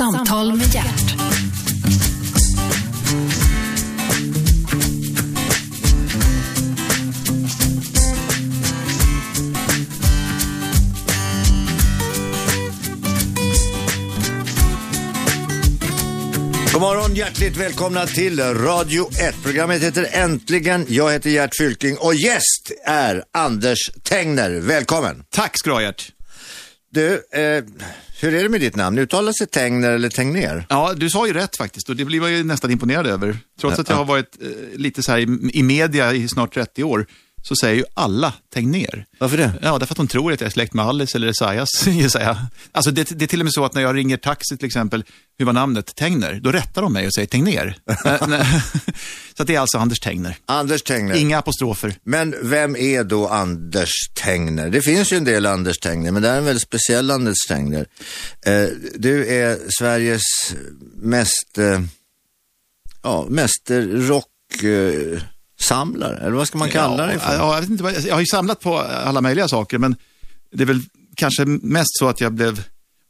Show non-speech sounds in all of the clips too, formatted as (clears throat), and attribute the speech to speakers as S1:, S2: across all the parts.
S1: Samtal med hjärt.
S2: God morgon, hjärtligt välkomna till Radio 1. Programmet heter Äntligen. Jag heter Gert Fylking och gäst är Anders Tengner. Välkommen.
S3: Tack ska du ha Gert.
S2: Du, eh, hur är det med ditt namn? Uttalas det Tengner eller Tengner?
S3: Ja, du sa ju rätt faktiskt och det blir man ju nästan imponerad över. Trots att jag har varit eh, lite så här i, i media i snart 30 år så säger ju alla Tegnér.
S2: Varför det?
S3: Ja, därför att de tror att jag är släkt med Alice eller Esaias, (laughs) jag. Alltså det, det är till och med så att när jag ringer taxi till exempel, hur var namnet? Tegner. Då rättar de mig och säger (laughs) nej. (laughs) så att det är alltså Anders Tegner.
S2: Anders Tengner.
S3: Inga apostrofer.
S2: Men vem är då Anders Tengner? Det finns ju en del Anders Tengner, men det är en väldigt speciell Anders Tengner. Eh, du är Sveriges mest, eh, ja, mest rock... Eh, samlare, eller vad ska man kalla det för?
S3: Ja, jag, vet inte, jag har ju samlat på alla möjliga saker, men det är väl kanske mest så att jag blev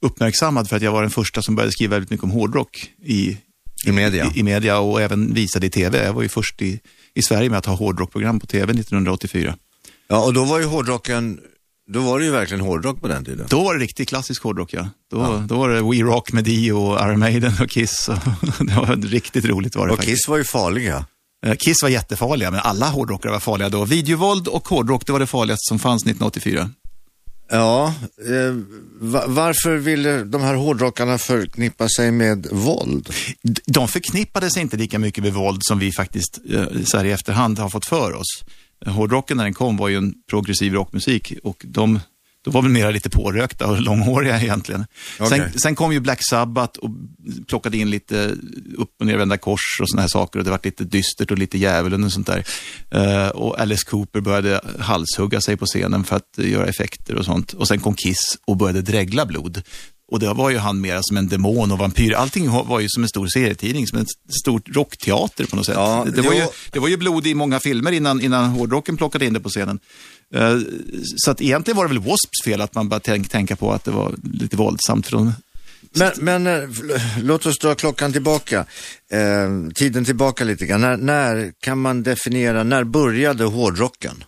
S3: uppmärksammad för att jag var den första som började skriva väldigt mycket om hårdrock i,
S2: I media.
S3: i, i media och även visade i tv. Jag var ju först i, i Sverige med att ha hårdrockprogram på tv 1984.
S2: Ja, och då var ju hårdrocken, då var det ju verkligen hårdrock på den tiden.
S3: Då var det riktigt klassisk hårdrock, ja. Då, då var det We Rock med Dio och Iron Maiden och Kiss. Och (laughs) det var riktigt roligt var det
S2: Och
S3: faktiskt.
S2: Kiss var ju farliga.
S3: Eh, Kiss var jättefarliga, men alla hårdrockare var farliga då. Videovåld och hårdrock, det var det farligaste som fanns 1984.
S2: Ja, eh, va- varför ville de här hårdrockarna förknippa sig med våld?
S3: De förknippade sig inte lika mycket med våld som vi faktiskt eh, så här i efterhand har fått för oss. Hårdrocken när den kom var ju en progressiv rockmusik och de, de var väl mera lite pårökta och långhåriga egentligen.
S2: Okej.
S3: Sen, sen kom ju Black Sabbath och plockade in lite upp och nervända kors och sådana här saker och det var lite dystert och lite djävulen och sånt där. Eh, och Alice Cooper började halshugga sig på scenen för att göra effekter och sånt. Och sen kom Kiss och började dregla blod. Och det var ju han mera som en demon och vampyr. Allting var ju som en stor serietidning, som en stor rockteater på något sätt.
S2: Ja,
S3: det, var ju, det var ju blod i många filmer innan, innan hårdrocken plockade in det på scenen. Eh, så att egentligen var det väl Wasps fel att man bara tänk, tänka på att det var lite våldsamt. De,
S2: Men, men eh, låt oss dra klockan tillbaka, eh, tiden tillbaka lite grann. När, när kan man definiera, när började hårdrocken?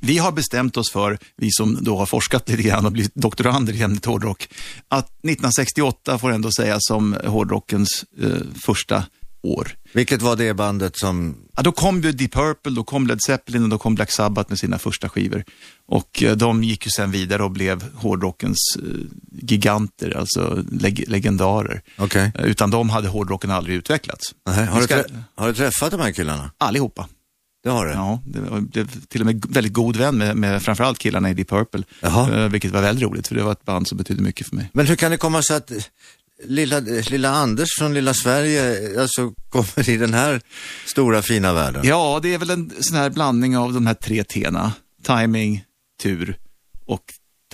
S3: Vi har bestämt oss för, vi som då har forskat lite grann och blivit doktorander i ämnet hårdrock, att 1968 får ändå sägas som hårdrockens eh, första år.
S2: Vilket var det bandet som,
S3: Ja, då kom ju Deep Purple, då kom Led Zeppelin och då kom Black Sabbath med sina första skivor. Och eh, de gick ju sen vidare och blev hårdrockens eh, giganter, alltså leg legendarer.
S2: okej,
S3: Eh, utan de hade hårdrocken aldrig utvecklats.
S2: Nej, har, du
S3: ska-
S2: trä- har du träffat de här killarna?
S3: Allihopa.
S2: Det har du?
S3: Ja, det blev till och med väldigt god vän med, med framförallt killarna i Deep Purple.
S2: Jaha.
S3: Vilket var väldigt roligt, för det var ett band som betydde mycket för mig.
S2: Men hur kan det komma sig att lilla, lilla Anders från lilla Sverige eh, alltså, kommer i den här stora fina världen?
S3: Ja, det är väl en sån här blandning av de här tre T'na. Timing, tur och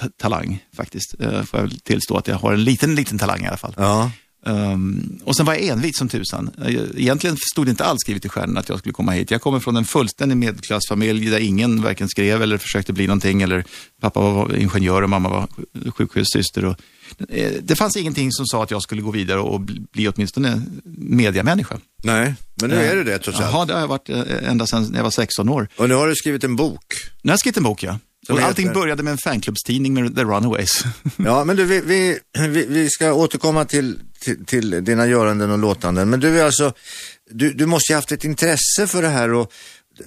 S3: ta- talang faktiskt. Uh, får jag väl tillstå att jag har en liten, liten talang i alla fall.
S2: Ja.
S3: Ehm, och sen var jag envis som tusan. Eh, Egentligen stod det inte alls skrivet i stjärnan att jag skulle komma hit. Jag kommer från en fullständig medelklassfamilj där ingen varken skrev eller försökte bli någonting. Eller pappa var ingenjör och mamma var sjukhussyster. Och, eh, det fanns ingenting som sa att jag skulle gå vidare och bli åtminstone mediamänniska.
S2: Nej, men nu är du det trots allt.
S3: Jaha, det har jag varit eh, ända sedan jag var 16 år.
S2: Och nu har du skrivit en bok.
S3: Nu har jag skrivit en bok, ja.
S2: Som
S3: Och
S2: heter?
S3: allting började med en fanklubbstidning med The Runaways. (laughs)
S2: Ja, men du, vi, vi, vi, vi ska återkomma till, till, till dina göranden och låtanden. Men du är alltså, du, du måste ju haft ett intresse för det här och eh,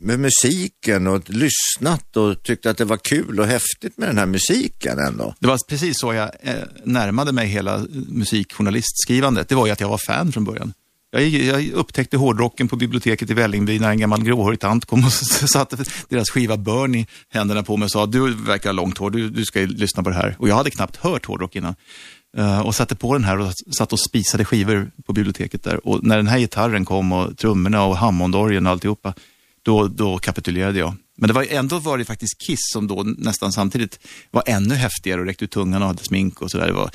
S2: med musiken och lyssnat och tyckte att det var kul och häftigt med den här musiken ändå.
S3: Det var precis så jag eh, närmade mig hela musikjournalistskrivandet. Det var ju att jag var fan från början. Jag, jag upptäckte hårdrocken på biblioteket i Vällingby när en gammal gråhårig tant kom och (laughs) satte deras skiva Burn i händerna på mig och sa du verkar ha långt hår, du, du ska lyssna på det här. Och jag hade knappt hört hårdrock innan. Uh, och satte på den här och satt och spisade skivor på biblioteket där. Och när den här gitarren kom och trummorna och Hammondorgeln och alltihopa, då, då kapitulerade jag. Men det var ändå var det faktiskt Kiss som då nästan samtidigt var ännu häftigare och räckte ut tungan och hade smink och sådär. Det var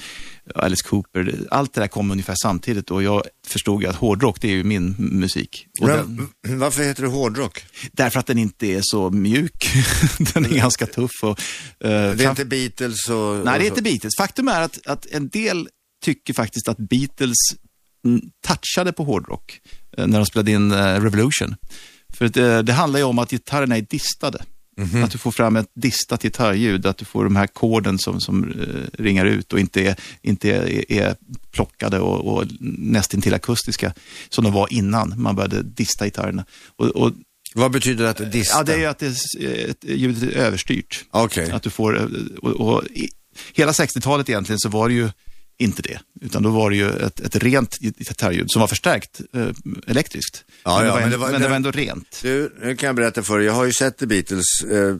S3: Alice Cooper. Allt det där kom ungefär samtidigt och jag förstod ju att hårdrock, det är ju min musik. Den,
S2: varför heter det hårdrock?
S3: därför att den inte är så mjuk. (laughs) den är ganska tuff. Och, eh,
S2: Det är
S3: fram-
S2: inte Beatles och...
S3: Nej, det är inte. Beatles. Faktum är att, att en del tycker faktiskt att Beatles touchade på hårdrock eh, när de spelade in eh, Revolution. För det, det handlar ju om att gitarrerna är distade. Mm-hmm. Att du får fram ett distat gitarrljud, att du får de här koden som, som uh, ringar ut och inte är, inte är, är plockade och, och nästintill akustiska som de var innan man började dista gitarrerna. Och, och,
S2: Vad betyder det att dista?
S3: Ja, det är att det, ett, ljudet är överstyrt.
S2: Okay.
S3: Att du får, eh, och, och hela 60-talet egentligen så var det ju inte det, utan då var det ju ett, ett rent gitarrljud som var förstärkt eh, elektriskt.
S2: Ja,
S3: men,
S2: ja,
S3: det
S2: men,
S3: det var, men det var ändå rent.
S2: Du, nu kan jag berätta för dig, jag har ju sett The Beatles, eh,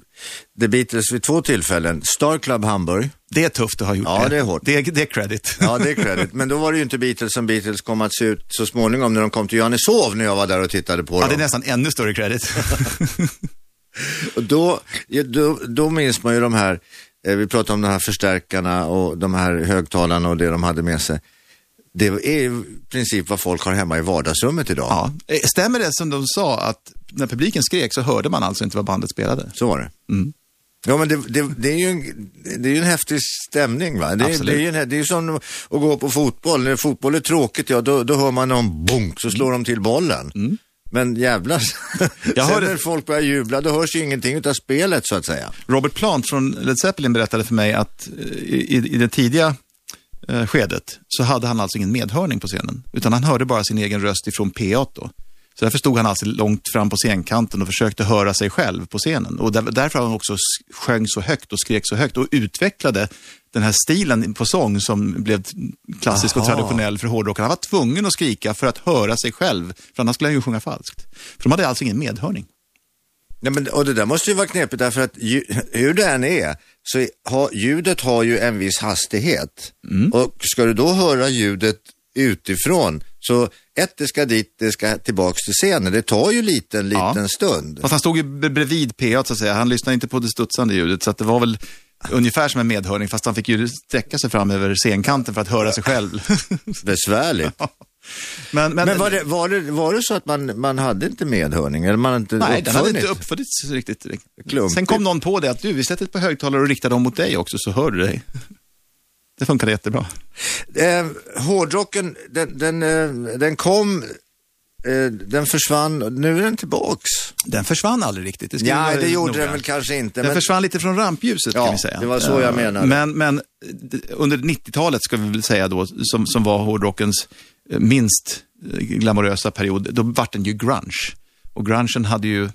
S2: The Beatles vid två tillfällen. Star Club Hamburg.
S3: Det är tufft att ha gjort
S2: ja,
S3: det.
S2: det är hårt.
S3: Det, det är credit.
S2: Ja, det är credit. Men då var det ju inte Beatles som Beatles kom att se ut så småningom när de kom till Johanneshov när jag var där och tittade på
S3: ja,
S2: dem.
S3: det är nästan ännu större credit. (laughs)
S2: och då, ja, då, då minns man ju de här, vi pratade om de här förstärkarna och de här högtalarna och det de hade med sig. Det är i princip vad folk har hemma i vardagsrummet idag.
S3: Ja. Eh, Stämmer det som de sa att när publiken skrek så hörde man alltså inte vad bandet spelade?
S2: Så var det.
S3: Mm.
S2: Ja, men det, det, det, är ju en, det är ju en häftig stämning. Va? Det,
S3: Absolut.
S2: det, är ju en, det är som att gå på fotboll. När fotboll är tråkigt, ja, då, då hör man någon bonk så slår de till bollen. Men jävlar, (laughs)
S3: Jag
S2: sen
S3: hörde-
S2: när folk börjar jubla, då hörs ju ingenting av spelet så att säga.
S3: Robert Plant från Led Zeppelin berättade för mig att eh, i, i det tidiga eh, skedet så hade han alltså ingen medhörning på scenen, utan han hörde bara sin egen röst ifrån PA då. Så därför stod han alltså långt fram på scenkanten och försökte höra sig själv på scenen. Och där, därför han också sjöng så högt och skrek så högt och utvecklade den här stilen på sång som blev klassisk och
S2: Aha.
S3: traditionell för hårdrockare. Han var tvungen att skrika för att höra sig själv, för annars skulle han ju sjunga falskt. För de hade alltså ingen medhörning.
S2: Ja, men, och det där måste ju vara knepigt därför att ju, hur det än är så har, ljudet har ju en viss hastighet.
S3: Mm.
S2: Och ska du då höra ljudet utifrån så ett, det ska dit, det ska tillbaks till scenen. Det tar ju lite, en
S3: Ja.
S2: liten stund.
S3: Fast han stod ju bredvid PA så att säga. Han lyssnade inte på det studsande ljudet. Så att det var väl ungefär som en medhörning. Fast han fick ju sträcka sig fram över scenkanten för att höra sig själv. (laughs)
S2: Besvärligt. (laughs)
S3: men, men,
S2: Men var det, var, det, var det så att man, man hade inte medhörning? Eller man hade inte
S3: nej, den hade inte uppfunnits riktigt.
S2: Klumpigt.
S3: Sen kom någon på det att du, vi sätter ett par högtalare och riktar dem mot dig också så hör du dig. Det funkade jättebra.
S2: Eh, hårdrocken, den, den, eh, den kom, eh, den försvann, nu är den tillbaks.
S3: Den försvann aldrig riktigt. Det
S2: Ja, det gjorde
S3: noga.
S2: den väl kanske inte.
S3: Den
S2: Men,
S3: försvann lite från rampljuset
S2: Ja,
S3: kan vi säga.
S2: det var så jag
S3: Eh,
S2: menade.
S3: Men, men under 90-talet ska vi väl säga då, som, som var hårdrockens minst glamorösa period, då vart den ju grunge. Och grungen hade ju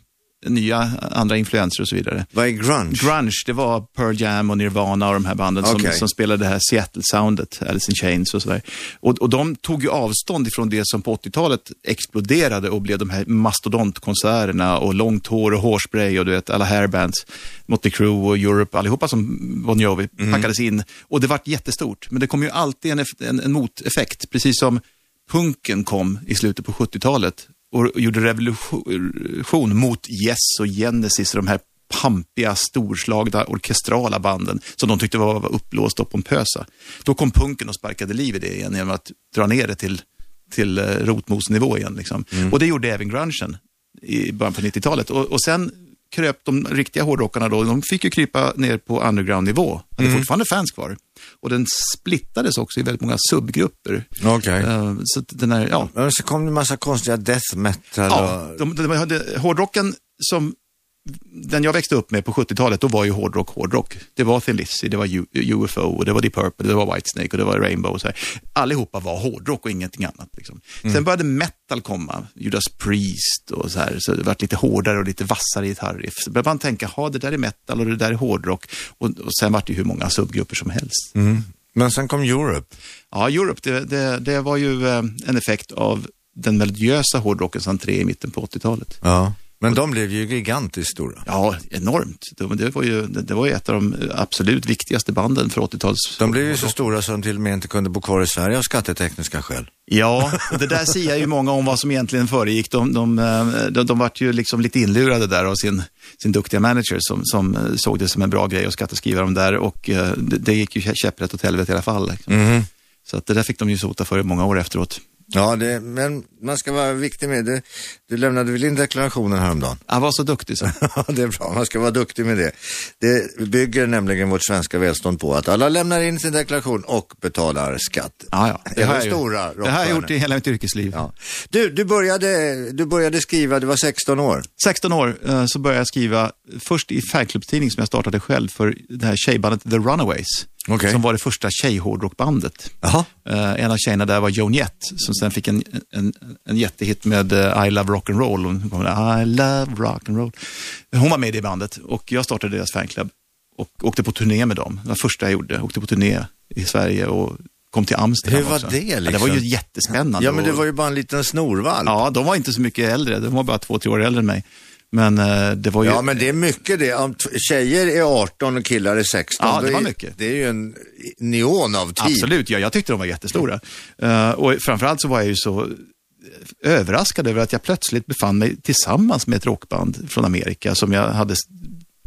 S3: nya andra influenser och så vidare.
S2: vad är grunge?
S3: Grunge, det var Pearl Jam och Nirvana och de här banden som,
S2: Okej.
S3: som spelade det här Seattle-soundet, Alice in Chains och sådär. Och, och de tog ju avstånd ifrån det som på 80-talet exploderade och blev de här mastodontkonserterna och långt hår och hårspray och du vet alla hairbands, Motley Crue och Europe, allihopa som Bon Jovi packades in. Och det vart jättestort, men det kom ju alltid en, en, en moteffekt, precis som punken kom i slutet på 70-talet och gjorde revolution mot Yes och Genesis och de här pampiga, storslagna, orkestrala banden som de tyckte var, var uppblåsta och pompösa. Då kom punken och sparkade liv i det igen genom att dra ner det till, till eh, rotmosnivå igen. Liksom. Och det gjorde även grungen i början på 90-talet. Och, och sen kröp de riktiga hårdrockarna då, de fick ju krypa ner på underground-nivå. Hade fortfarande fans kvar. Och den splittades också i väldigt många subgrupper.
S2: Okej.
S3: Eh, så den här, ja,
S2: Men så kom det en massa konstiga death metal
S3: Ja,
S2: och...
S3: de, de hade, hårdrocken som den jag växte upp med på 70-talet, då var ju hårdrock hårdrock. Det var Thin Lizzy, det var UFO, och det var Deep Purple, det var Whitesnake och det var Rainbow. Och så här. Allihopa var hårdrock och ingenting annat. Liksom. Sen började metal komma, Judas Priest och så här. Så det var lite hårdare och lite vassare gitarriff. Så började man tänka, ha det där är metal och det där är hårdrock. Och, och sen var det hur många subgrupper som helst.
S2: Men sen kom Europe.
S3: Ja, Europe, det, det, det var ju eh, en effekt av den melodiösa hårdrockens entré i mitten på 80-talet.
S2: Ja. Men de blev ju gigantiskt stora.
S3: Ja, enormt. Det, var ju, det var ju ett av de absolut viktigaste banden för 80-tals...
S2: De blev ju så stora så de till och med inte kunde bo kvar i Sverige av skattetekniska skäl.
S3: Ja, det där säger ju många om vad som egentligen föregick. De, de, eh, de, de vart ju liksom lite inlurade där av sin, sin duktiga manager som, som eh, såg det som en bra grej att skatteskriva dem där och eh, det, det gick ju kä- käpprätt åt helvete i alla fall. Liksom. Så att det där fick de ju sota för många år efteråt.
S2: Ja, det, men man ska vara viktig med det. Du lämnade väl in deklarationen häromdagen?
S3: Han var så duktig så. (laughs)
S2: Ja, det är bra. Man ska vara duktig med det. Det bygger nämligen vårt svenska välstånd på att alla lämnar in sin deklaration och betalar skatt.
S3: Ja, ja.
S2: Det har
S3: jag
S2: stora
S3: gjort. Det har jag gjort i hela mitt yrkesliv.
S2: Ja. Du, du, började, du började skriva, du var 16 år.
S3: 16 år eh, så började jag skriva, först i fanclubstidning som jag startade själv för det här tjejbandet The Runaways.
S2: Okej.
S3: Som var det första tjejhårdrockbandet. Eh, en av tjejerna där var Joan Jett, som sen fick en, en, en jättehit med eh, I Love Rock'n'Roll. Hon I Love Rock'n'Roll. Hon var med i det bandet och jag startade deras fanclub och åkte på turné med dem. Det var första jag gjorde. Åkte på turné i Sverige och kom till Amsterdam
S2: Hur var
S3: också.
S2: det,
S3: Ja, det
S2: liksom?
S3: var ju jättespännande.
S2: Ja, men det var ju bara en liten snorvall.
S3: Ja, de var inte så mycket äldre. De var bara två, tre år äldre än mig. Men eh, det var ju...
S2: Ja, men det är mycket det. Om tjejer är 18 och killar är 16.
S3: Ja, det var
S2: är,
S3: mycket.
S2: Det är ju en neon av tid.
S3: Absolut, ja, jag tyckte de var jättestora. Eh, och framförallt så var jag ju så överraskad över att jag plötsligt befann mig tillsammans med ett rockband från Amerika som jag hade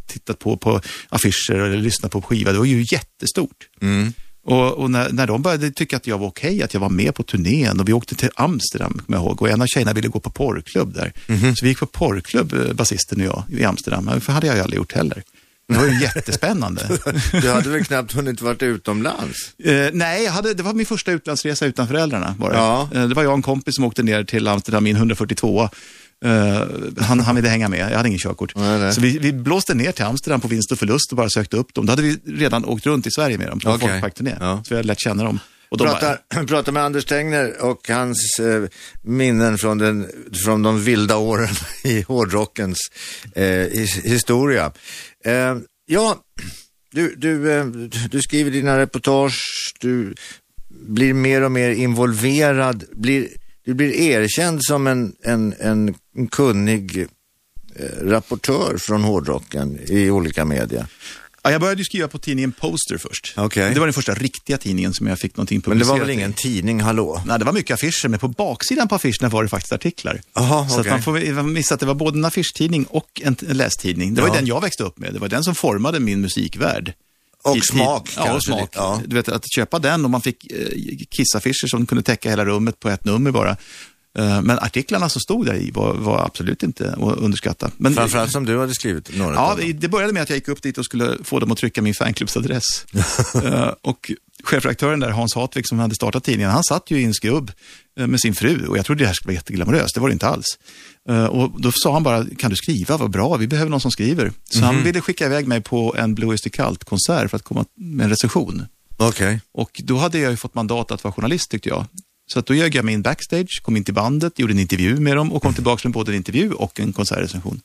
S3: tittat på på affischer eller lyssnat på på skiva. Det var ju jättestort.
S2: Mm.
S3: Och, och när, när de började tycka att jag var okej, att jag var med på turnén och vi åkte till Amsterdam, kommer jag ihåg, och en av tjejerna ville gå på porrklubb där.
S2: Mhm.
S3: Så vi gick på porrklubb, eh, basisten och jag, i Amsterdam. Det hade jag ju aldrig gjort heller. Det var ju jättespännande. (laughs)
S2: Du hade väl knappt hunnit varit utomlands?
S3: Eh, nej, hade, det var min första utlandsresa utan föräldrarna. Var det.
S2: Ja.
S3: Eh, det var jag och en kompis som åkte ner till Amsterdam en 142. Eh, han, han ville hänga med, jag hade ingen körkort.
S2: Nej, nej.
S3: Så vi, vi blåste ner till Amsterdam på vinst och förlust och bara sökte upp dem. Då hade vi redan åkt runt i Sverige med dem på okay. folkparkturné.
S2: Ja.
S3: Så vi hade lärt känna dem. Och de
S2: pratar, (clears throat) pratar med Anders Tengner och hans eh, minnen från, den, från de vilda åren (laughs) i hårdrockens eh, his, historia. Eh, ja, du, du, eh, du skriver dina reportage, du blir mer och mer involverad, blir, du blir erkänd som en, en, en, kunnig eh, rapportör från hårdrocken i olika media.
S3: Ja, jag började skriva på tidningen Poster först.
S2: Okej.
S3: Det var den första riktiga tidningen som jag fick någonting
S2: Men det
S3: publicerat
S2: var väl
S3: i.
S2: ingen tidning, hallå?
S3: Nej, det var mycket affischer, men på baksidan på affischerna var det faktiskt artiklar.
S2: Jaha,
S3: så att man får missa att det var både en affischtidning och en lästidning. Det var
S2: Ja.
S3: ju den jag växte upp med. Det var den som formade min musikvärld.
S2: Och
S3: i-
S2: smak
S3: Ja, och
S2: kanske
S3: smak.
S2: ja.
S3: Du vet, att köpa den och man fick eh, kissaffischer som kunde täcka hela rummet på ett nummer bara. Eh, men artiklarna som stod där i var, var absolut inte att underskatta. Men,
S2: Framförallt som du hade skrivit några
S3: Ja, det- började med att jag gick upp dit och skulle få dem att trycka min fanklubbsadress. (laughs) Eh, och chefredaktören där, Hans Hatvik, som hade startat tidningen, han satt ju i en skrubb eh, med sin fru och jag trodde det här skulle vara jätteglamoröst, det var det inte alls. Och då sa han bara, kan du skriva, vad bra, vi behöver någon som skriver. Så han ville skicka iväg mig på en Blue Oyster Cult-konsert för att komma med en recension.
S2: Okej.
S3: Och då hade jag ju fått mandat att vara journalist tyckte jag. Så att då ljög jag mig in backstage, kom in till bandet, gjorde en intervju med dem och kom tillbaka med både en intervju och en konsertrecension.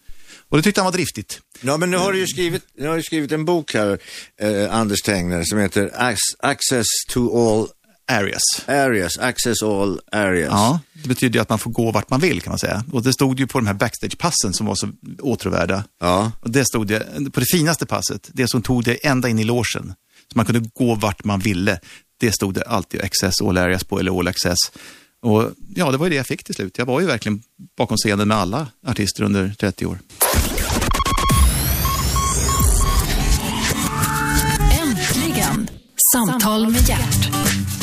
S3: Och det tyckte han var driftigt.
S2: Ja, men nu har du ju skrivit, nu har du skrivit en bok här, eh, Anders Tengner, som heter Ac- Access to all
S3: Areas.
S2: areas, Access all areas.
S3: Ja, det betyder ju att man får gå vart man vill kan man säga. Och det stod ju på de här backstagepassen som var så åtråvärda.
S2: Ja.
S3: Och det stod det, på det finaste passet, det som tog det ända in i logen. Så man kunde gå vart man ville. Det stod det alltid access all areas på, eller all access. Och ja, det var ju det jag fick till slut. Jag var ju verkligen bakom scenen med alla artister under 30 år.
S1: Äntligen! Samtal med hjärt.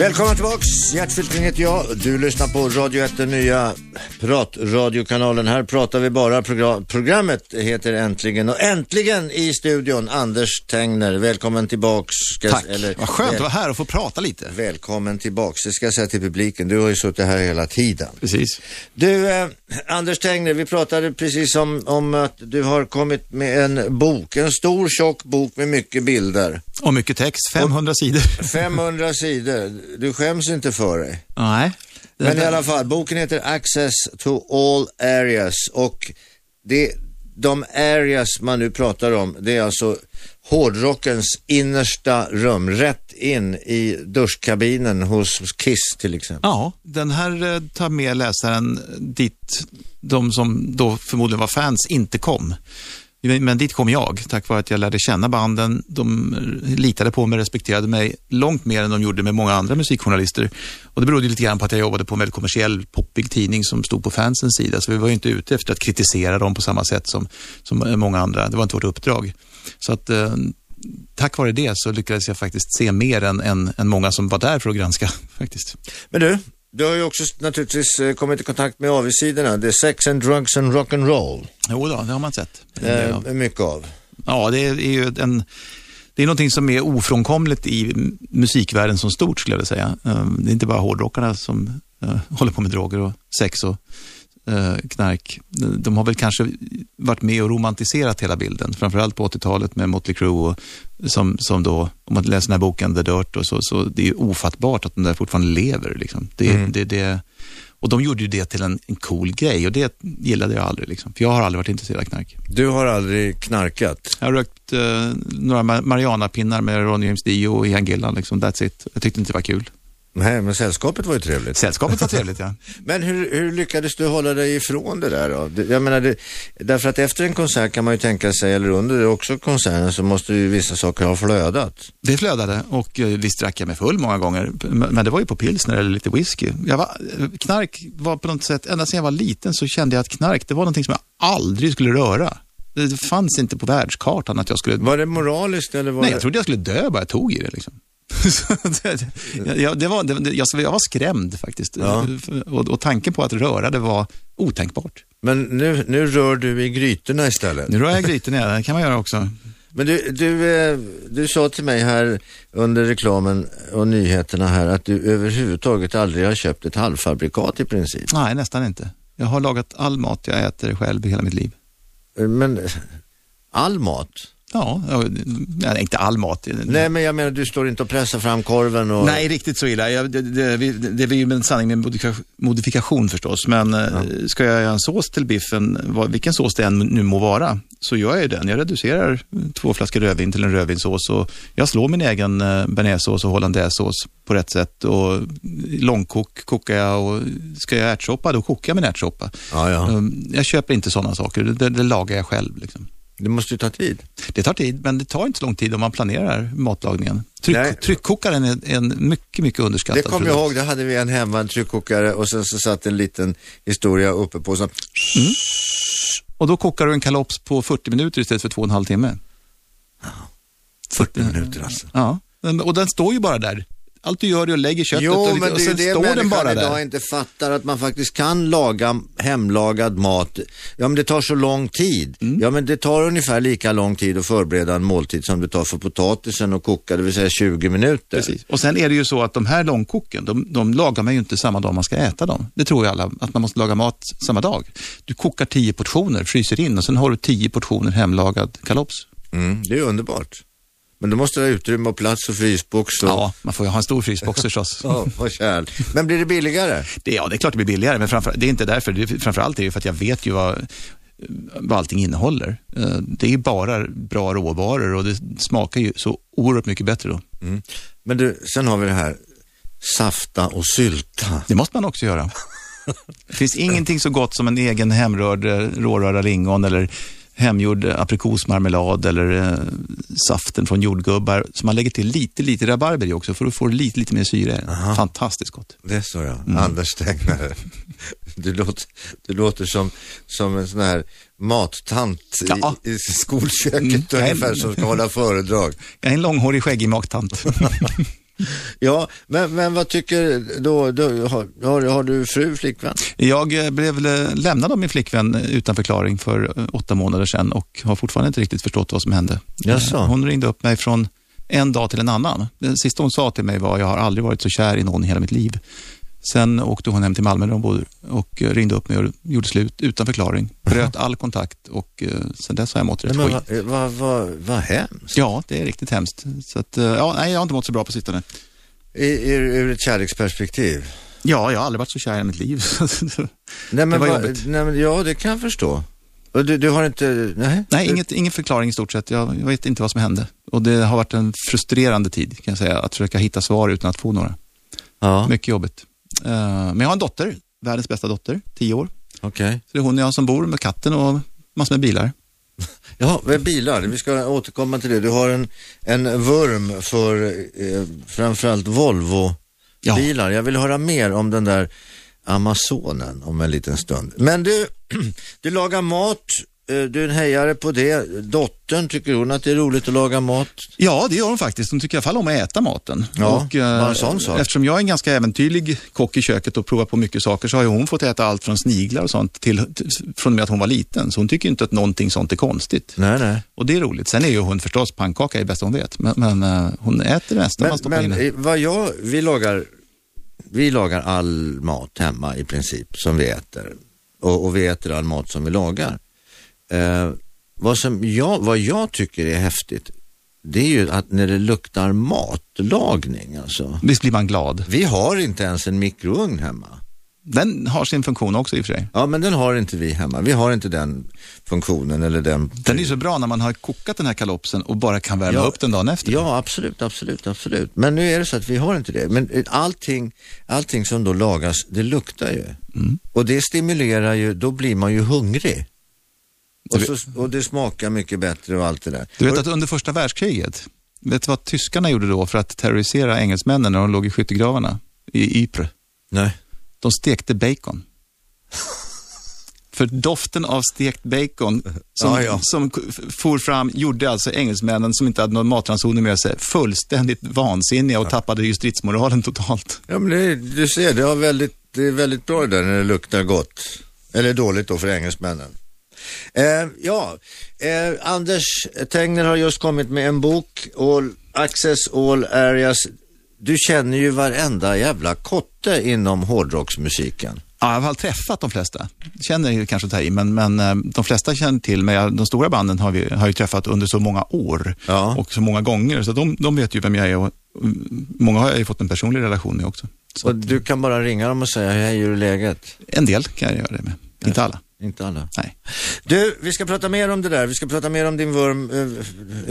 S2: Välkomna tillbaks, Gert Fylking heter jag. Du lyssnar på Radio 1, den nya pratradiokanalen. Här pratar vi bara. Program programmet heter Äntligen och äntligen i studion Anders Tengner. Välkommen tillbaks. Ska
S3: Tack,
S2: eller-
S3: vad skönt att vara här och få prata lite.
S2: Välkommen tillbaks, det ska jag säga till publiken. Du har ju suttit här hela tiden.
S3: Precis.
S2: Du, eh, Anders Tengner, vi pratade precis om, om att du har kommit med en bok, en stor tjock bok med mycket bilder.
S3: Och mycket text, 500 sidor. (laughs)
S2: 500 sidor, du skäms inte för dig.
S3: Nej.
S2: Men i alla fall, boken heter Access to all areas och det, de areas man nu pratar om, det är alltså hårdrockens innersta rum, rätt in i duschkabinen hos Kiss till exempel.
S3: Ja, den här eh, tar med läsaren dit de som då förmodligen var fans inte kom. Men dit kom jag, tack vare att jag lärde känna banden. De litade på mig, respekterade mig långt mer än de gjorde med många andra musikjournalister. Och det berodde lite grann på att jag jobbade på en väldigt kommersiell, poppig tidning som stod på fansens sida. Så vi var ju inte ute efter att kritisera dem på samma sätt som, som många andra. Det var inte vårt uppdrag. Så att eh, tack vare det så lyckades jag faktiskt se mer än, än, än många som var där för att granska. (laughs) faktiskt.
S2: Men du, du har ju också naturligtvis eh, kommit i kontakt med avigsidorna. Det är sex and drugs and rock and roll.
S3: Jo då, det har man sett.
S2: Eh, mycket av.
S3: Ja, det är ju en... Det är någonting som är ofrånkomligt i musikvärlden som stort, skulle jag vilja säga. Eh, det är inte bara hårdrockarna som uh, (laughs) håller på med droger och sex och knark. De har väl kanske varit med och romantiserat hela bilden, framförallt på 80-talet med Motley Crue och som, som då, om man läser den här boken The Dirt, och så, så det är ofattbart att de där fortfarande lever. Liksom. Det,
S2: Mm.
S3: det, det, och de gjorde ju det till en, en cool grej och det gillade jag aldrig. Liksom. För jag har aldrig varit intresserad av knark.
S2: Du har aldrig knarkat.
S3: Jag har rökt eh, några ma- Mariana-pinnar med Ronny James Dio och Ian Gillan. Liksom. That's it. Jag tyckte inte det var kul.
S2: Nej, men sällskapet var ju trevligt.
S3: Sällskapet var (laughs) trevligt, ja.
S2: Men hur, hur lyckades du hålla dig ifrån det där då? Jag menar, det, därför att efter en konsert kan man ju tänka sig, eller under också konserten, så måste ju vissa saker ha flödat.
S3: Det flödade och eh, visst drack jag mig full många gånger. Men det var ju på pilsner eller lite whisky. Jag var, eh, knark var på något sätt, ända sedan jag var liten så kände jag att knark, det var någonting som jag aldrig skulle röra. Det fanns inte på världskartan att jag skulle...
S2: Var det moraliskt eller var
S3: Nej, jag trodde jag skulle dö bara jag tog i det. Liksom. (laughs) Jag, det var, det, jag, jag var skrämd faktiskt.
S2: Ja.
S3: Och, och tanken på att röra det var otänkbart.
S2: Men nu, nu rör du i grytorna istället.
S3: Nu rör jag grytorna, det kan man göra också.
S2: Men du, du, eh, du sa till mig här under reklamen och nyheterna här att du överhuvudtaget aldrig har köpt ett halvfabrikat i princip.
S3: Nej, nästan inte. Jag har lagat all mat jag äter själv i hela mitt liv.
S2: Men eh, all mat?
S3: Ja, inte all mat.
S2: Nej, men jag menar du står inte och pressar fram korven och...
S3: Nej, riktigt så illa. Jag, det, det, är ju en sanning med modifika- modifikation förstås. Men ja. ska jag göra en sås till biffen, vilken sås det än nu må vara, så gör jag ju den. Jag reducerar två flaskor rödvin till en rödvinssås och jag slår min egen eh, bearnaisesås och hollandaisesås på rätt sätt. Och långkok kokar jag och ska jag ärtsoppa, då kokar jag min ärtsoppa.
S2: Ja, ja.
S3: Um, Jag köper inte sådana saker, det, det lagar jag själv. Liksom.
S2: Det måste ju ta tid.
S3: Det tar tid, men det tar inte så lång tid om man planerar matlagningen. Tryck, tryckkokaren är en mycket, mycket
S2: Det
S3: underskattad
S2: kommer jag ihåg, det hade vi en hemma, en tryckkokare och sen så satt en liten historia uppe på så.
S3: Och då kokar du en kalops på 40 minuter istället för två och en halv timme.
S2: 40 minuter alltså.
S3: Ja, och den står ju bara där. Allt du gör är att lägga köttet
S2: Jo,
S3: och,
S2: men
S3: och
S2: det ju
S3: sen
S2: det
S3: står den bara
S2: idag
S3: där.
S2: inte fattar, att man faktiskt kan laga hemlagad mat. Ja, men det tar så lång tid.
S3: Mm.
S2: Ja, men det tar ungefär lika lång tid att förbereda en måltid som det tar för potatisen att koka, det vill säga 20 minuter.
S3: Precis. Och sen är det ju så att de här långkoken, de, de lagar man ju inte samma dag man ska äta dem. Det tror ju alla, att man måste laga mat samma dag. Du kokar 10 portioner, fryser in och sen har du 10 portioner hemlagad kalops.
S2: Mm, det är underbart. Men då måste du ha utrymme och plats och frysbox och...
S3: Ja, man får ju ha en stor frysbox (laughs) förstås.
S2: Ja, vad kärl. Men blir det billigare?
S3: Det, ja, det är klart det blir billigare, men framför, det är inte därför. Det är, framförallt är det för att jag vet ju vad, vad allting innehåller. Eh, Det är ju bara bra råvaror och det smakar ju så oerhört mycket bättre då.
S2: Mm. Men du, sen har vi det här safta och sylta.
S3: Det måste man också göra. (laughs) Det finns ingenting så gott som en egen hemrörd eh, rårörda lingon eller hemgjord eh, aprikosmarmelad eller eh, saften från jordgubbar. Så man lägger till lite, lite rabarber i också för att få lite, lite mer syre. Fantastiskt gott.
S2: Det är så ja. Anders Tegnare. (laughs) Du låter, du låter som, som en sån här mattant
S3: Ja.
S2: i, i skolköket
S3: Mm.
S2: ungefär som ska hålla föredrag.
S3: Jag är en långhårig skäggig magtant. (laughs) (laughs)
S2: Ja, men, men vad tycker då, då har, har, du fru, flickvän?
S3: Jag eh, blev eh, lämnad av min flickvän utan förklaring för eh, åtta månader sedan och har fortfarande inte riktigt förstått vad som hände.
S2: Jaså?
S3: Hon ringde upp mig från en dag till en annan. Det sista hon sa till mig var jag har aldrig varit så kär i någon i hela mitt liv. Sen åkte hon hem till Malmö där hon bodde och eh, ringde upp mig och gjorde slut utan förklaring. Bröt all kontakt och eh, sen dess har jag mått rätt
S2: men
S3: skit.
S2: vad, vad, vad, vad hemskt.
S3: Ja, det är riktigt hemskt. Så att, eh, ja, nej, jag har inte mått så bra på sistone.
S2: I, i, ur ett kärleksperspektiv.
S3: Ja, jag har aldrig varit så kär i mitt liv. (laughs)
S2: Nej, men
S3: Det var
S2: vad-
S3: jobbigt.
S2: Nej, men, ja, det kan jag förstå. Och du, du har inte, nej?
S3: Nej, inget, ingen förklaring i stort sett. Jag, jag vet inte vad som hände. Och det har varit en frustrerande tid, kan jag säga, att försöka hitta svar utan att få några.
S2: Ja,
S3: Mycket jobbigt. Eh, men jag har en dotter, världens bästa dotter, tio år.
S2: okej.
S3: Så det är hon och jag som bor med katten och massor med bilar. (laughs)
S2: Ja, med bilar. Vi ska återkomma till det. Du har en, en vurm för eh, framförallt Volvo-bilar. Jag vill höra mer om den där Amazonen om en liten stund. Men du, (clears throat) du lagar mat, du är en hejare på det. Dottern, tycker hon att det är roligt att laga mat?
S3: Ja, det gör hon faktiskt. Hon tycker i alla fall om att äta maten.
S2: Ja,
S3: och, eh,
S2: en sån sak.
S3: Eftersom jag är en ganska äventyrlig kock i köket och provar på mycket saker så har ju hon fått äta allt från sniglar och sånt till, från och med att hon var liten. Så hon tycker inte att någonting sånt är konstigt.
S2: Nej, nej.
S3: Och det är roligt. Sen är ju hon förstås pannkaka är det bästa hon vet. Men, men eh, hon äter det mesta man
S2: Men,
S3: stoppar
S2: men
S3: in.
S2: eh, vad jag, vi lagar, vi lagar all mat hemma i princip som vi äter. Och, och vi äter all mat som vi lagar. Eh, vad, som jag, vad jag tycker är häftigt, det är ju att när det luktar matlagning alltså.
S3: Visst blir man glad.
S2: Vi har inte ens en mikrougn hemma.
S3: Den har sin funktion också i och för sig.
S2: Ja, men den har inte vi hemma. Vi har inte den funktionen eller den.
S3: Den är ju så bra när man har kokat den här kalopsen och bara kan värma
S2: Ja.
S3: upp den dagen efter.
S2: Ja, absolut, absolut, absolut. Men nu är det så att vi har inte det. Men eh, allting, allting som då lagas, det luktar ju.
S3: Mm.
S2: Och det stimulerar ju, då blir man ju hungrig. Och, så, och det smakar mycket bättre och allt det där.
S3: Du vet att under första världskriget, vet du vad tyskarna gjorde då för att terrorisera engelsmännen när de låg i skyttegravarna i Ypres?
S2: Nej.
S3: De stekte bacon. För doften av stekt bacon som,
S2: Ja, ja.
S3: som for fram gjorde alltså engelsmännen som inte hade någon matransoner med sig fullständigt vansinniga och tappade ju stridsmoralen totalt.
S2: Ja, men det, du ser, det, har väldigt, det är väldigt bra det där när det luktar gott. Eller dåligt då för engelsmännen. Eh, ja, eh, Anders Tegner har just kommit med en bok, All Access All Areas. Du känner ju varenda jävla kotte inom hårdrocksmusiken.
S3: Ja, jag har fall träffat de flesta. Känner ju kanske att ta i, men, men eh, de flesta känner till mig. De stora banden har vi har ju träffat under så många år
S2: Ja.
S3: och så många gånger, så de, de vet ju vem jag är och mm, många har jag ju fått en personlig relation med också. Så
S2: Och du kan bara ringa dem och säga, hej, hur är läget?
S3: en del kan jag göra det med, inte alla.
S2: Inte alla.
S3: Nej.
S2: Du, vi ska prata mer om det där. Vi ska prata mer om din vurm. eh,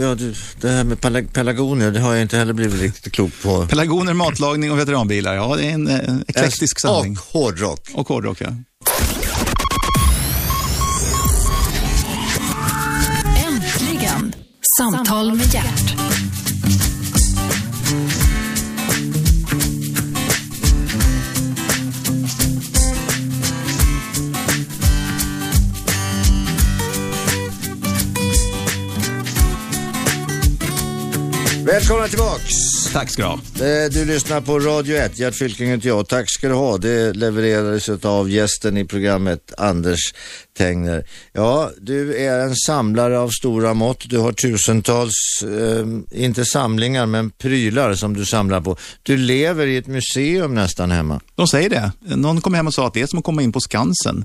S2: Ja, du, det här med pelag- det har jag inte heller blivit riktigt klok på.
S3: Pelargoner, matlagning och veteranbilar, ja det är en eh, eklektisk samling.
S2: Och hårdrock.
S3: Och hårdrock, ja.
S1: Äntligen! Samtal med hjärt.
S2: Välkomna tillbaks.
S3: Tack ska du ha.
S2: Eh, Du lyssnar på Radio 1, Gert Fylking heter jag. Tack ska du ha. Det levererades av gästen i programmet, Anders Tegner. Ja, du är en samlare av stora mått. Du har tusentals, eh, inte samlingar, men prylar som du samlar på. Du lever i ett museum nästan hemma.
S3: De säger det. Någon kom hem och sa att det är som att komma in på Skansen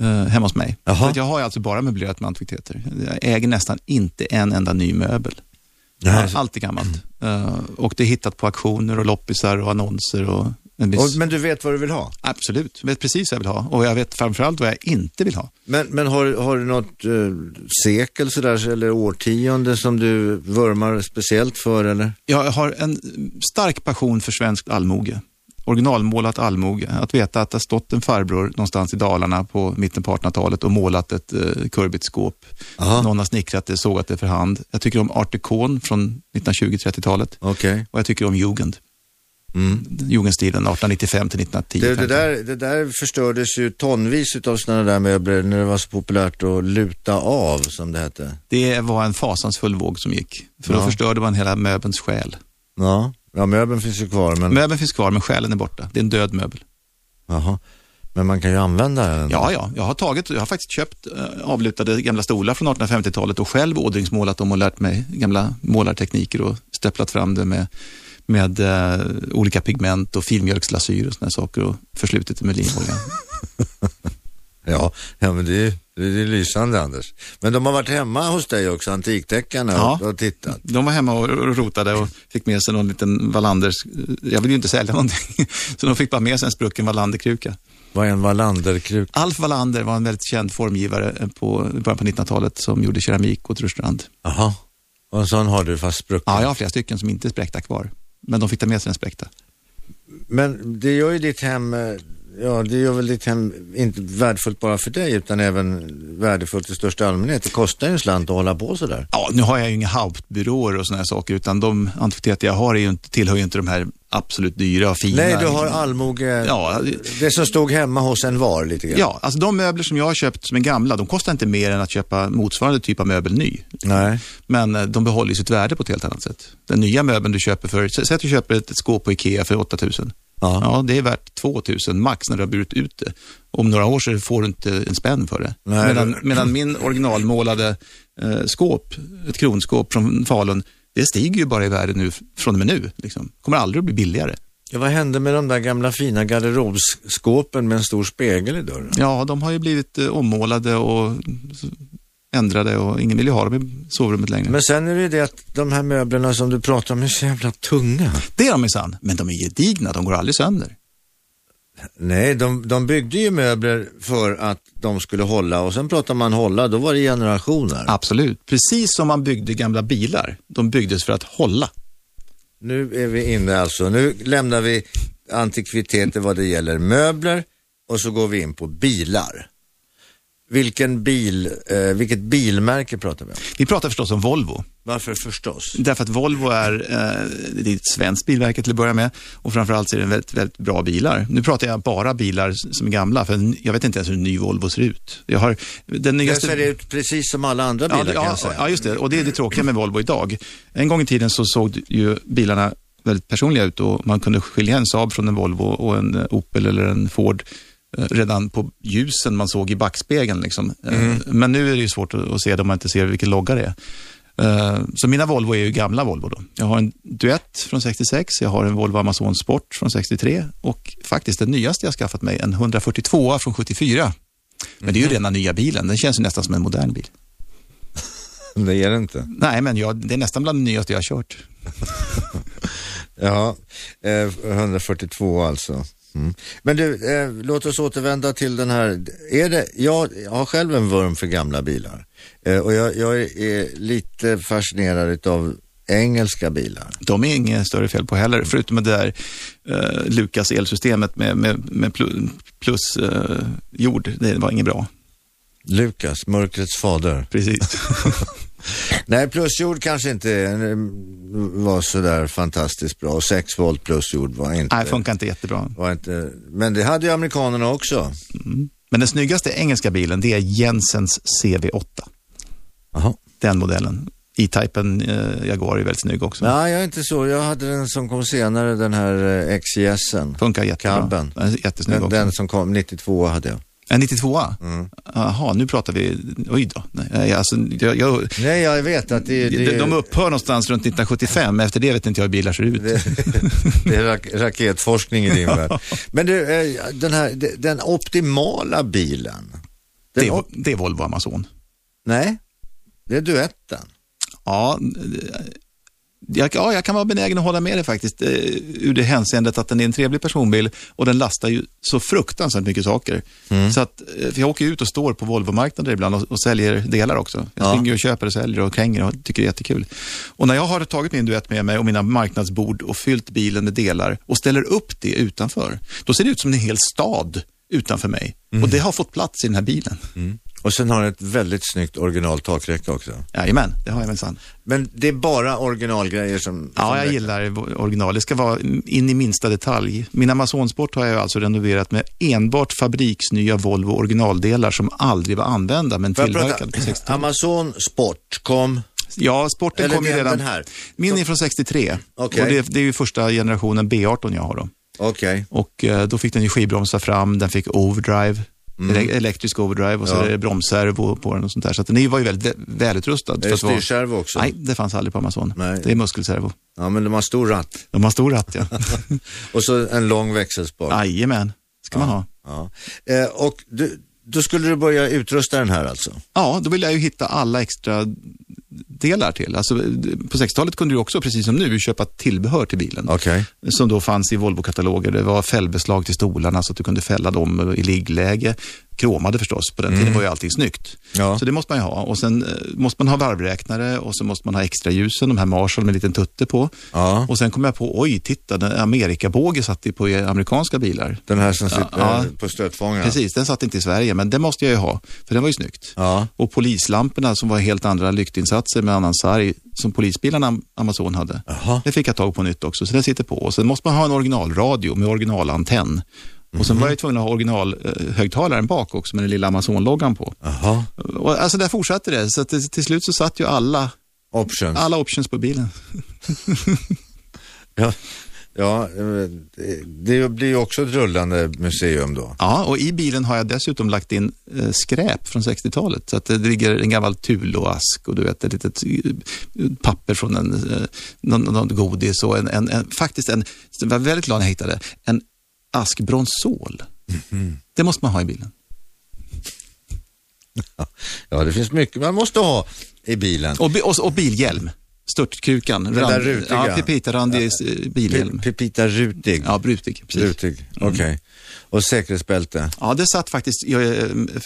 S3: eh, hemma hos mig.
S2: Jaha.
S3: För att jag har alltså bara möblerat med antikviteter. Jag äger nästan inte en enda ny möbel.
S2: Nej.
S3: Allt är gammalt. Eh, och det är hittat på auktioner och loppisar och annonser. Och viss...
S2: Men du vet vad du vill ha?
S3: Absolut, jag vet precis vad jag vill ha. Och jag vet framförallt vad jag inte vill ha.
S2: Men, men har, har du något eh, sekel sådär, eller årtionde som du vurmar speciellt för eller?
S3: Jag har en stark passion för svenskt allmoge. Originalmålat allmoge. Att veta att det har stått en farbror någonstans i Dalarna på mitten på 1800-talet och målat ett uh, kurbigt skåp.
S2: Aha.
S3: Någon har snickrat det, sågat det för hand. Jag tycker om art deco från 1920-30-talet.
S2: Okej.
S3: Och jag tycker om jugend.
S2: Mm.
S3: Jugendstilen 1895 till 1910.
S2: Det, det, där, det där förstördes ju tonvis av sådana där möbler när det var så populärt att luta av som det hette.
S3: det var en fasansfull våg som gick. För
S2: Ja.
S3: då förstörde man hela möbelns själ.
S2: Ja, ja möbeln finns ju kvar men,
S3: Möbeln finns kvar men själen är borta. Det är en död möbel.
S2: jaha. men man kan ju använda den.
S3: Ja, ja. Jag har, tagit, jag har faktiskt köpt eh, avlutade gamla stolar från 1850-talet och själv ådringsmålat dem och lärt mig gamla målartekniker och stäpplat fram det med, med eh, olika pigment och filmjölkslasyr och sådana saker och förslutit det med linolja. (laughs)
S2: Ja, ja men det är, det är lysande Anders. Men de har varit hemma hos dig också, antikdeckarna,
S3: Ja.
S2: och, och tittat.
S3: De var hemma och rotade och fick med sig någon liten Wallanders, jag vill ju inte sälja någonting, (laughs) så de fick bara med sig en sprucken Wallanderkruka.
S2: Vad är en Wallanderkruk?
S3: Alf Wallander var en väldigt känd formgivare på i början på 1900-talet som gjorde keramik åt Rörstrand.
S2: Jaha, och en sån har du fast sprucken.
S3: Ja, jag har flera stycken som inte är spräckta kvar, men de fick ta med sig en spräckta.
S2: Men det gör ju ditt hem, eh, ja, det gör väl ditt hem inte värdefullt bara för dig utan även värdefullt i största allmänhet. Det kostar ju en slant att hålla på sådär.
S3: Ja, nu har jag ju inga Hauptbyråer och sådana här saker, utan de antikviteter jag har är ju inte, tillhör ju inte de här absolut dyra och fina.
S2: Nej, du har allmoge,
S3: Ja,
S2: det som stod hemma hos en var lite grann.
S3: Ja, alltså de möbler som jag har köpt som är gamla, de kostar inte mer än att köpa motsvarande typ av möbel ny.
S2: Nej.
S3: Men eh, de behåller sitt värde på ett helt annat sätt. Den nya möbeln du köper för, sä- säg att du köper ett, ett skåp på Ikea för 8000.
S2: Ja.
S3: Ja, det är värt 2000 max när du har burit ut det. Om några år så får du inte en spänn för det.
S2: Nej,
S3: medan,
S2: det-
S3: medan min originalmålade eh, skåp, ett kronskåp från Falun, det stiger ju bara i värde nu från och med nu. Liksom. Kommer aldrig att bli billigare.
S2: Ja, vad hände med de där gamla fina garderobsskåpen med en stor spegel i dörren?
S3: Ja, de har ju blivit eh, ommålade och ändrade och ingen vill ju ha dem i sovrummet längre.
S2: Men sen är det ju det att de här möblerna som du pratar om är så jävla tunga.
S3: det är de minsann, men de är gedigna, de går aldrig sönder.
S2: Nej, de, de byggde ju möbler för att de skulle hålla och sen pratar man hålla, då var det generationer.
S3: Absolut, precis som man byggde gamla bilar. De byggdes för att hålla.
S2: Nu är vi inne alltså, nu lämnar vi antikviteter vad det gäller möbler och så går vi in på bilar. Vilken bil, eh, vilket bilmärke pratar vi om?
S3: Vi pratar förstås om Volvo.
S2: Varför förstås?
S3: Därför att Volvo är, eh, det är ett svenskt bilmärke till att börja med och framförallt så är det väldigt, väldigt bra bilar. Nu pratar jag bara bilar som är gamla, för jag vet inte ens hur en ny Volvo ser ut. Jag har den
S2: Det
S3: nyaste...
S2: ser ut precis som alla andra
S3: Ja,
S2: bilar
S3: det-
S2: kan
S3: ja,
S2: jag säga.
S3: ja, just det. Och det är det tråkiga med Volvo idag. En gång i tiden så såg ju bilarna väldigt personliga ut och man kunde skilja en Saab från en Volvo och en Opel eller en Ford redan på ljusen man såg i backspegeln. Liksom. Eh,
S2: Mm.
S3: Men nu är det ju svårt att se det om man inte ser vilken logga det är. Eh, Så mina Volvo är ju gamla Volvo. Då. Jag har en Duett från 66, jag har en Volvo Amazon Sport från 63 och faktiskt den nyaste jag skaffat mig, en 142 från 74. Men det är
S2: Mhm.
S3: ju rena nya bilen, den känns ju nästan som en modern bil. (laughs)
S2: Det är det inte.
S3: Nej, men jag, det är nästan bland det nyaste jag har kört. (laughs)
S2: Ja, eh, 142 alltså. Mm. Men du, eh, låt oss återvända till den här. Är det, jag har själv en vurm för gamla bilar eh, och jag, jag är, är lite fascinerad av engelska bilar.
S3: De är inget större fel på heller, förutom det där eh, Lukas elsystemet med, med, med plu- plus eh, jord. Det var inget bra.
S2: Lukas, mörkrets fader.
S3: Precis. (laughs)
S2: Nej, plusjord kanske inte eh, var sådär fantastiskt bra. 6 volt plusjord var inte,
S3: Nej, funkar inte jättebra.
S2: var inte, men det hade ju amerikanerna också.
S3: Men den snyggaste engelska bilen, det är Jensens CV8.
S2: Jaha.
S3: Den modellen. E-Typen eh, Jaguar är väldigt snygg också.
S2: Nej, jag är inte så. Jag hade den som kom senare, den här eh, XJSen.
S3: Funkar jättebra.
S2: Cabben.
S3: Den är jättesnygg
S2: Den,
S3: också.
S2: den som kom, 92 hade jag.
S3: En 92
S2: Mm.
S3: Jaha, nu pratar vi... Oj då. Nej, alltså, jag, jag,
S2: Nej, jag vet att det, det,
S3: de, de upphör någonstans runt 1975. Efter det vet inte jag hur bilar ser ut.
S2: det, det är rak raketforskning i din värld. Men du, eh, den här, de- den optimala bilen. Den
S3: Det det är Volvo Amazon.
S2: nej, det är duetten.
S3: Ja, eh, jag, ja, jag kan vara benägen att hålla med dig faktiskt. eh, Ur det hänseendet att den är en trevlig personbil och den lastar ju så fruktansvärt mycket saker. Så att, eh, för jag åker ut och står på Volvo-marknader ibland och, och säljer delar också. Jag
S2: Ja.
S3: springer och köper och säljer och kränger och tycker det är jättekul. Och när jag har tagit min duett med mig och mina marknadsbord och fyllt bilen med delar och ställer upp det utanför, då ser det ut som en hel stad utanför mig. Och det har fått plats i den här bilen.
S2: Och sen har den ett väldigt snyggt original takräcke också.
S3: Jajamän, det har jag minsann.
S2: Men det är bara originalgrejer som...
S3: Ja,
S2: som
S3: jag
S2: räcker.
S3: gillar original. Det ska vara in i minsta detalj. Min Amazon Sport har jag alltså renoverat med enbart fabriksnya Volvo originaldelar som aldrig var använda men
S2: jag
S3: tillverkade på
S2: prata?
S3: 60
S2: Amazon Sport kom...
S3: Ja, sporten
S2: Eller
S3: kom ju redan.
S2: här.
S3: Min är från 63
S2: Okej.
S3: och det, det är ju första generationen B18 jag har då.
S2: Okej.
S3: Och eh, då fick den ju skivbromsar fram, den fick overdrive, ele- elektrisk overdrive och så
S2: Mm. Ja.
S3: är det bromsservo på den och sånt där. Så att den var ju väldigt vä- välutrustad.
S2: Är det styrservo också?
S3: Nej, det fanns aldrig på Amazon.
S2: Nej.
S3: Det är muskelservo.
S2: Ja, men de har stor ratt.
S3: De har stor ratt, ja. (laughs)
S2: Och så en lång växelspak.
S3: Jajamän, ska man ha.
S2: Ja. Eh, och du, då skulle du börja utrusta den här alltså?
S3: Ja, då vill jag ju hitta alla extra delar till. Alltså, på 60-talet kunde du också, precis som nu, köpa tillbehör till bilen.
S2: Okej.
S3: Som då fanns i Volvo-kataloger. Det var fällbeslag till stolarna så att du kunde fälla dem i liggläge. Kromade förstås. På den tiden var ju allting snyggt.
S2: Ja.
S3: Så det måste man ju ha. Och sen eh, måste man ha varvräknare och så måste man ha extra ljusen, de här Marshall med en liten tutte på.
S2: Ja.
S3: Och sen kom jag på, oj, titta, den Amerikabåge satt ju på amerikanska bilar.
S2: Den här som sitter
S3: Ja.
S2: på stötfångaren.
S3: Precis, den satt inte i Sverige, men den måste jag ju ha, för den var ju snyggt. Och polislamporna som var helt andra lyktinsatser med annan sarg som polisbilarna Amazon hade.
S2: Jaha.
S3: Det fick jag tag på nytt också, så den sitter på. Och sen måste man ha en originalradio med originalantenn. Och
S2: Mhm.
S3: sen var jag tvungen att ha originalhögtalaren bak också med den lilla Amazon-loggan på.
S2: Jaha.
S3: Och alltså där fortsatte det, så till, till slut så satt ju alla,
S2: Options.
S3: alla options på bilen. (laughs)
S2: Ja. Ja, eh, det- det blir ju också ett rullande museum då.
S3: Ja, och i bilen har jag dessutom lagt in eh, skräp från 60-talet. Så att det ligger en gammal Tulo-ask och du vet, ett litet eh, papper från en, eh, någon, någon godis och en, en, en, faktiskt en, jag var väldigt glad när jag hittade, en ask Bronsol. Det måste man ha i bilen. (laughs)
S2: Ja, det finns mycket man måste ha i bilen.
S3: Och, och, och bilhjälm. Störtkukan.
S2: Den där rutiga.
S3: Ja, pipita-randig eh, bilhjälm.
S2: Pepita Rutig.
S3: Ja, brutig. Precis.
S2: Rutig, okej. Och säkerhetsbälte.
S3: Ja, det satt faktiskt i,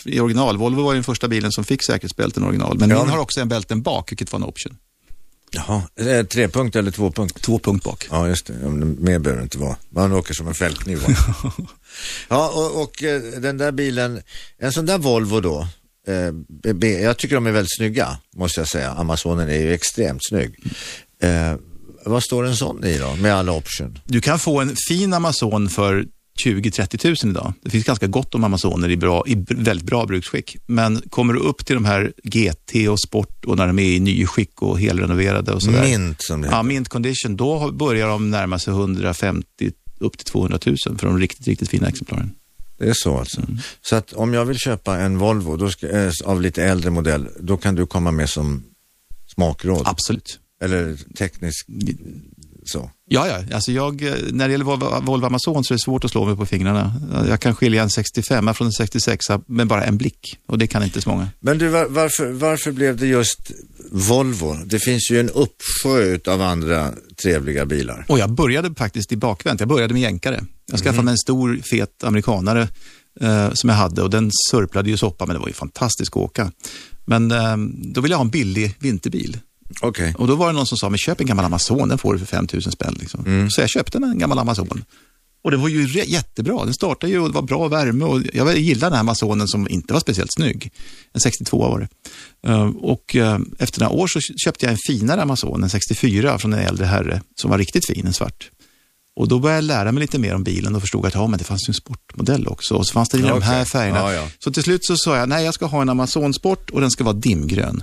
S3: i original. Volvo var den första bilen som fick säkerhetsbälten original. Men
S2: Ja,
S3: min har också en bälten bak, vilket var en option.
S2: Jaha, eh, trepunkt eller tvåpunkt?
S3: Två punkt bak.
S2: Ja, just det. Ja, mer behöver det inte vara. Man åker som en fällkniv. va? (laughs) ja, och, och eh, den där bilen, en sån där Volvo då, eh, jag tycker de är väldigt snygga, måste jag säga. Amazonen är ju extremt snygg. Eh, vad står en sån i då, med alla option?
S3: Du kan få en fin Amazon för 20-30 tusen idag. Det finns ganska gott om Amazoner i, bra, i väldigt bra bruksskick. Men kommer du upp till de här GT och Sport och när de är i nyskick och helrenoverade och sådär.
S2: Mint som det
S3: Ja, mint condition. Då börjar de närma sig 150 upp till 200 000 för de riktigt, riktigt fina exemplaren.
S2: Det är så alltså.
S3: Mm.
S2: Så att om jag vill köpa en Volvo då ska, eh, av lite äldre modell, då kan du komma med som smakråd?
S3: Absolut.
S2: Eller teknisk så?
S3: Ja, ja. Alltså jag, eh, när det gäller Volvo, Volvo Amazon så är det svårt att slå mig på fingrarna. Jag kan skilja en 65 från en 66 med bara en blick och det kan inte så många.
S2: Men du, var, varför, varför blev det just Volvo? Det finns ju en uppsjö av andra trevliga bilar.
S3: Och jag började faktiskt i bakvänt. Jag började med jänkare. Jag skaffade mig en stor fet amerikanare eh, som jag hade och den sörplade ju soppa men det var ju fantastiskt att åka. Men eh, då ville jag ha en billig vinterbil.
S2: Okej.
S3: Och då var det någon som sa, men köp en gammal Amazon, den får du för 5 000 spänn. Liksom. Så jag köpte en gammal Amazon. Och det var ju jättebra. Den startade ju och det var bra värme. Och jag gillade den här Amazonen som inte var speciellt snygg. En 62 var det. Eh, Och eh, efter några år så köpte jag en finare Amazon, en 64 från en äldre herre som var riktigt fin, en svart. Och då började jag lära mig lite mer om bilen och förstod att ja, men det fanns en sportmodell också. Och så fanns det i
S2: Ja,
S3: de här färgerna.
S2: Ja, ja.
S3: Så till slut så sa jag, nej jag ska ha en Amazon Sport och den ska vara dimgrön.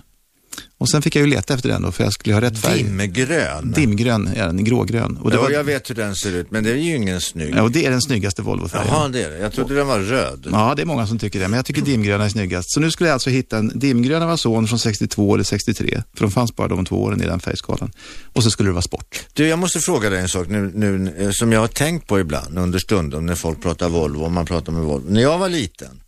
S3: Och sen fick jag ju leta efter den då, för jag skulle ha rätt färg.
S2: Dimgrön.
S3: Dimgrön är den, grågrön. Och det,
S2: Ja,
S3: var,
S2: jag vet hur den ser ut, men det är ju ingen snygg.
S3: ja, och det är den snyggaste Volvo-färgen.
S2: Jaha, det är det. Jag trodde den var röd.
S3: Ja, det är många som tycker det, men jag tycker dimgröna är snyggast. Så nu skulle jag alltså hitta en dimgrön Amazon från 62 eller 63, för de fanns bara de två åren i den färgskalan. Och så skulle det vara sport.
S2: Du, jag måste fråga dig en sak nu, nu eh, som jag har tänkt på ibland under stundom när folk pratar Volvo och man pratar med Volvo. När jag var liten,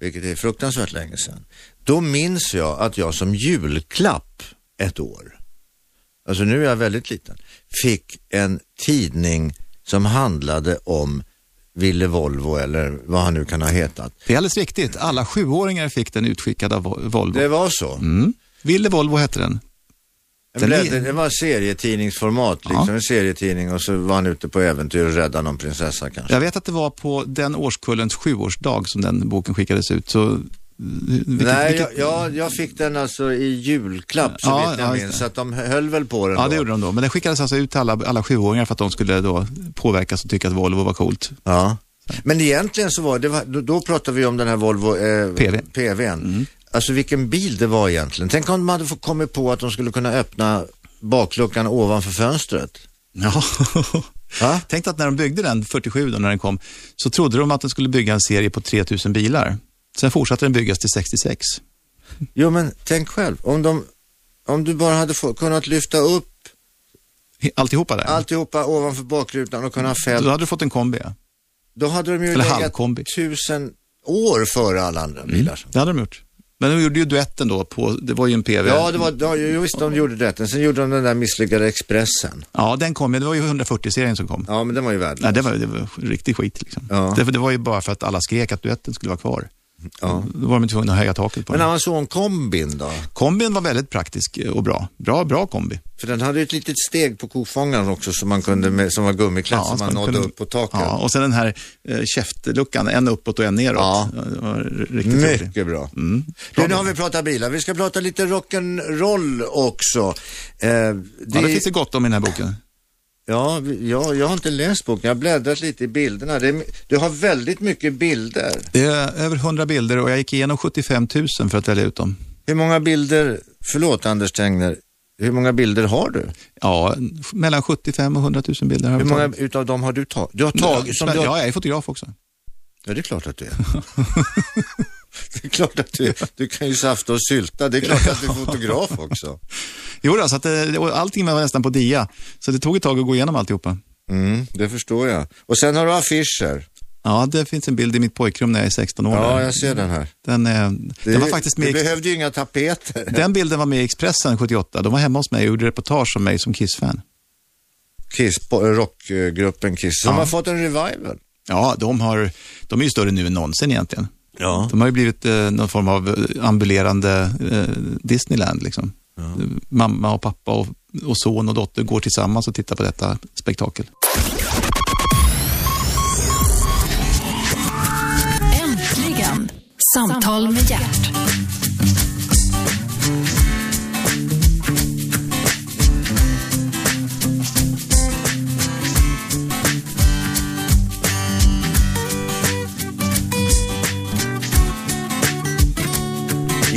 S2: vilket är fruktansvärt länge sedan, då minns jag att jag som julklapp ett år, alltså nu är jag väldigt liten, fick en tidning som handlade om Ville Volvo eller vad han nu kan ha hetat.
S3: Det är alldeles riktigt. Alla sjuåringar fick den utskickad av Vo- Volvo.
S2: Det var så.
S3: Mm. Ville Volvo hette den.
S2: En
S3: Den är-
S2: det var serietidningsformat, liksom
S3: Ja.
S2: en serietidning och så var han ute på äventyr och räddade någon prinsessa kanske.
S3: Jag vet att det var på den årskullens sjuårsdag som den boken skickades ut. Så, vilket,
S2: Nej,
S3: vilket,
S2: jag, jag, fick den alltså i julklapp så
S3: Ja,
S2: vitt
S3: ja,
S2: jag
S3: just
S2: minns. Så att de höll väl på den
S3: Ja,
S2: då.
S3: det gjorde de då. Men den skickades alltså ut till alla, alla sjuåringar för att de skulle då påverkas och tycka att Volvo var coolt.
S2: Ja. Men egentligen så var det, var, då, pratade vi om den här Volvo eh,
S3: PV.
S2: PVn. Alltså vilken bil det var egentligen. Tänk om de hade fått kommit på att de skulle kunna öppna bakluckan ovanför fönstret.
S3: Ja. (laughs) Tänk att när de byggde den, 47 då när den kom, så trodde de att den skulle bygga en serie på 3000 bilar. Sen fortsatte den byggas till 66.
S2: Jo men tänk själv, om, de, om du bara hade få, kunnat lyfta upp
S3: Alltihopa där.
S2: alltihopa ovanför bakrutan och kunnat ha
S3: Då hade du fått en kombi. ja.
S2: då hade de ju
S3: Eller
S2: legat
S3: halvkombi.
S2: tusen år före alla andra bilar.
S3: Det hade de gjort. Men de gjorde ju duetten då, på, det var ju en PV.
S2: Ja, det var, ja, visst de gjorde rätten. Sen gjorde de den där misslyckade Expressen.
S3: Ja, den kom ju. Det var ju 140-serien som kom.
S2: Ja, men den var ju värdelös.
S3: Nej, det var, det var riktig skit liksom.
S2: Ja.
S3: Det, det var ju bara för att alla skrek att duetten skulle vara kvar.
S2: Ja.
S3: Då var de tvungna att höja taket på
S2: Men
S3: den.
S2: Amazon-kombin då?
S3: Kombin var väldigt praktisk och bra. Bra, bra kombi.
S2: För den hade ju ett litet steg på kofångaren också som man kunde med, som var gummiklätt som
S3: så
S2: man nådde
S3: kunde-
S2: upp på taket.
S3: Ja, och sen den här eh, käftluckan, en uppåt och en neråt.
S2: Ja.
S3: Riktigt roligt.
S2: Mycket bra.
S3: Mm.
S2: Du, nu har vi pratat bilar. Vi ska prata lite rock'n'roll också. Eh, det,
S3: Ja, det finns det gott om i den här boken.
S2: Ja, ja, jag har inte läst boken. Jag har bläddrat lite i bilderna. Är, du har väldigt mycket bilder.
S3: Det är över 100 bilder och jag gick igenom 75 000 för att välja ut dem.
S2: Hur många bilder, förlåt Anders Tengner, hur många bilder har du?
S3: Ja, mellan 75 och 100 000 bilder har
S2: Hur många
S3: tagit.
S2: utav dem har du tagit? Du har tagit? Som
S3: Men,
S2: du har...
S3: Ja, jag är fotograf också.
S2: Ja, det är klart att du är. (laughs) det är klart att du. Du kan ju safta och sylta. Det är klart att du är fotograf också.
S3: Jo, då, så att det, och allting var nästan på dia. Så det tog ett tag att gå igenom alltihopa.
S2: Mm, det förstår jag. Och sen har du affischer.
S3: Ja, det finns en bild i mitt pojkrum när jag är 16 år.
S2: Ja, jag ser den här.
S3: Den, är,
S2: Det,
S3: den var faktiskt med i,
S2: behövde ju inga tapeter.
S3: Den bilden var med i Expressen 78. De var hemma hos mig och gjorde reportage om mig som Kiss-fan.
S2: Kiss, rockgruppen Kiss, som
S3: Ja.
S2: har fått en revival.
S3: Ja, de, har, de är ju större nu än någonsin egentligen.
S2: Ja.
S3: De har ju blivit eh, någon form av eh, ambulerande eh, Disneyland. Liksom. Mamma och pappa och, och son och dotter går tillsammans och tittar på detta spektakel.
S1: Äntligen! Samtal med hjärt.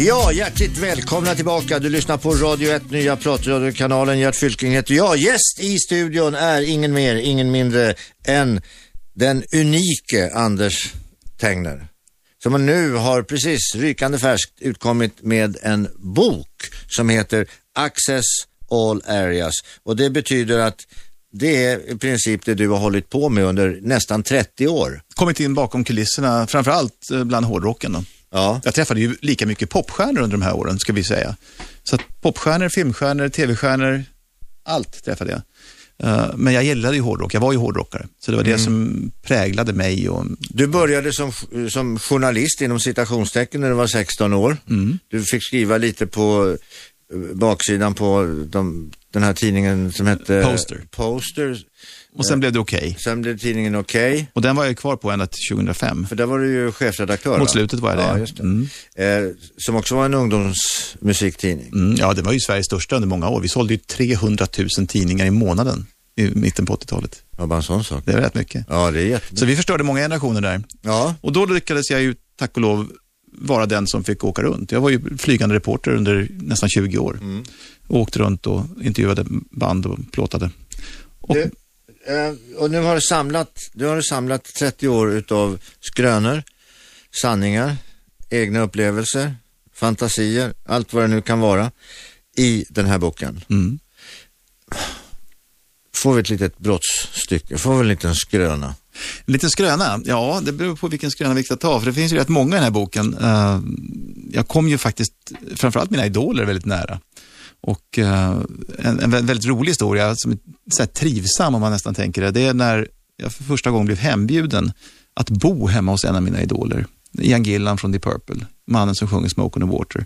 S2: Ja, hjärtligt välkomna tillbaka. Du lyssnar på Radio 1, nya pratradiokanalen. Gert Fylking heter jag. Gäst i studion är ingen mer, ingen mindre än den unike Anders Tengner. Som nu har precis rykande färskt utkommit med en bok som heter Access All Areas. Och det betyder att det är i princip det du har hållit på med under nästan 30 år.
S3: Kommit in bakom kulisserna, framförallt eh, bland hårdrocken. Då.
S2: Ja.
S3: Jag träffade ju lika mycket popstjärnor under de här åren, ska vi säga. Så att popstjärnor, filmstjärnor, tv-stjärnor, allt träffade jag. Eh, Men jag gillade ju hårdrock, jag var ju hårdrockare. Så det var det som präglade mig. Och,
S2: Du började som, som journalist inom citationstecken när du var 16 år. Du fick skriva lite på eh, baksidan på de, den här tidningen som hette
S3: Poster.
S2: Poster.
S3: Och sen blev det okej.
S2: Sen blev tidningen Okej,
S3: Och den var jag kvar på ända till 2005.
S2: för där var du ju chefredaktör.
S3: Mot slutet var jag det.
S2: Ja, just det.
S3: Mm.
S2: Eh, som också var en ungdomsmusiktidning.
S3: Mm, ja, det var ju Sveriges största under många år. Vi sålde ju 300 000 tidningar i månaden i mitten på 80-talet.
S2: Ja, bara en sån sak.
S3: Det är rätt mycket.
S2: Ja, det är jättebra.
S3: Så vi förstörde många generationer där.
S2: Ja,
S3: Och då lyckades jag ju, tack och lov, vara den som fick åka runt. Jag var ju flygande reporter under nästan 20 år.
S2: Mm.
S3: Och åkte runt och intervjuade band och plåtade. Och,
S2: Du, eh, och nu har du samlat, du har samlat 30 år utav skrönor, sanningar, egna upplevelser, fantasier, allt vad det nu kan vara i den här boken.
S3: mm.
S2: Får vi ett litet brottsstycke, får vi en liten skröna.
S3: En liten skröna? Ja, det beror på vilken skröna vi ska ta. För det finns ju rätt många i den här boken. Eh, jag kom ju faktiskt, framförallt mina idoler, väldigt nära. Och eh, en, en vä- väldigt rolig historia, som är trivsam om man nästan tänker det, det är när jag för första gången blev hembjuden att bo hemma hos en av mina idoler. Ian Gillan från Deep Purple, mannen som sjunger Smoke on the Water.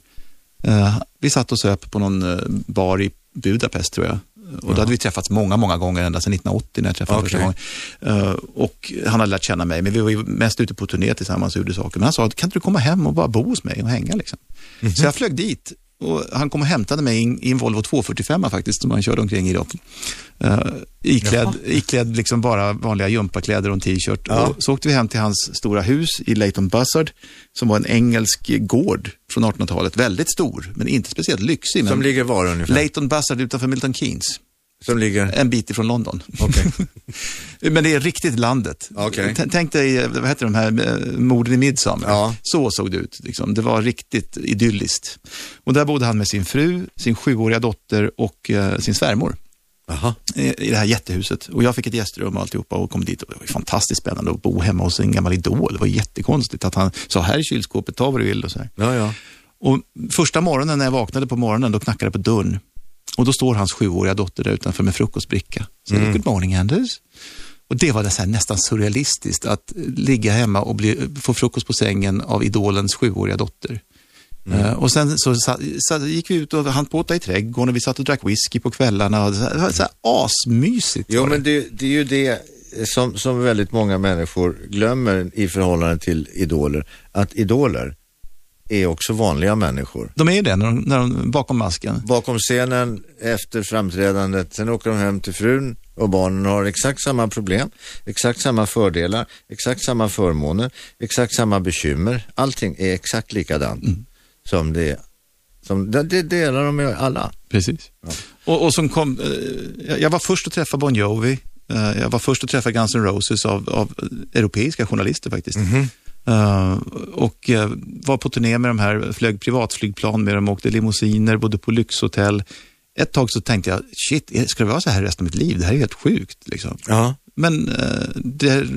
S3: Eh, vi satt och söp på någon eh, bar i Budapest tror jag. Och då hade vi träffats många, många gånger, ända sedan 1980 när jag träffade
S2: Okej.
S3: första gången. Och han hade lärt känna mig, men vi var ju mest ute på turné tillsammans och gjorde saker. Men han sa, kan inte du komma hem och bara bo hos mig och hänga liksom? Så jag flög dit och han kom och hämtade mig i en- Volvo 245 faktiskt, som han körde omkring i då. Uh, iklädd, iklädd liksom bara vanliga gympakläder och en t-shirt.
S2: Ja.
S3: Så åkte vi hem till hans stora hus i Leighton Buzzard, som var en engelsk gård från 1800-talet. Väldigt stor, men inte speciellt lyxig.
S2: Som ligger var ungefär?
S3: Leighton Buzzard utanför Milton Keynes,
S2: Som ligger...
S3: en bit ifrån London.
S2: Okej. (laughs)
S3: Men det är riktigt landet. T- Tänk dig, eh, vad heter de här, eh, morden i Midsommar.
S2: Ja.
S3: Så såg det ut. Liksom. Det var riktigt idylliskt. Och där bodde han med sin fru, sin sjuåriga dotter och eh, sin svärmor
S2: Jaha.
S3: i i det här jättehuset. Och jag fick ett gästrum och alltihopa och kom dit. Och det var fantastiskt spännande att bo hemma hos en gammal idol. Det var jättekonstigt att han sa, här är kylskåpet, ta vad du vill och så här.
S2: Ja, ja.
S3: Och första morgonen när jag vaknade på morgonen, då knackade det på dörren. Och då står hans sjuåriga dotter där utanför med frukostbricka. Så
S2: Mm.
S3: good morning Anders. Och det var det så nästan surrealistiskt att ligga hemma och bli, få frukost på sängen av idolens sjuåriga dotter. Eh, och sen så, sa- så gick vi ut och hann påta i trädgården och vi satt och drack whisky på kvällarna. Och så var så här asmysigt.
S2: Jo,
S3: det.
S2: men det, det är ju det som, som väldigt många människor glömmer i förhållande till idoler. Att idoler är också vanliga människor.
S3: De är ju det, när de, när de, bakom masken.
S2: Bakom scenen, efter framträdandet, sen åker de hem till frun och barnen har exakt samma problem, exakt samma fördelar, exakt samma förmåner, exakt samma bekymmer. Allting är exakt likadant som det som, det, det delar de med alla.
S3: Precis. Och, och som kom, eh, jag- var först att träffa Bon Jovi. Eh, jag var först att träffa Guns N' Roses av, av europeiska journalister faktiskt. Eh, och eh, var på turné med de här, flög privatflygplan med dem, åkte limousiner, bodde på lyxhotell. Ett tag så tänkte jag, shit, ska det vara så här resten av mitt liv? Det här är helt sjukt. Liksom.
S2: Ja.
S3: Men eh, det,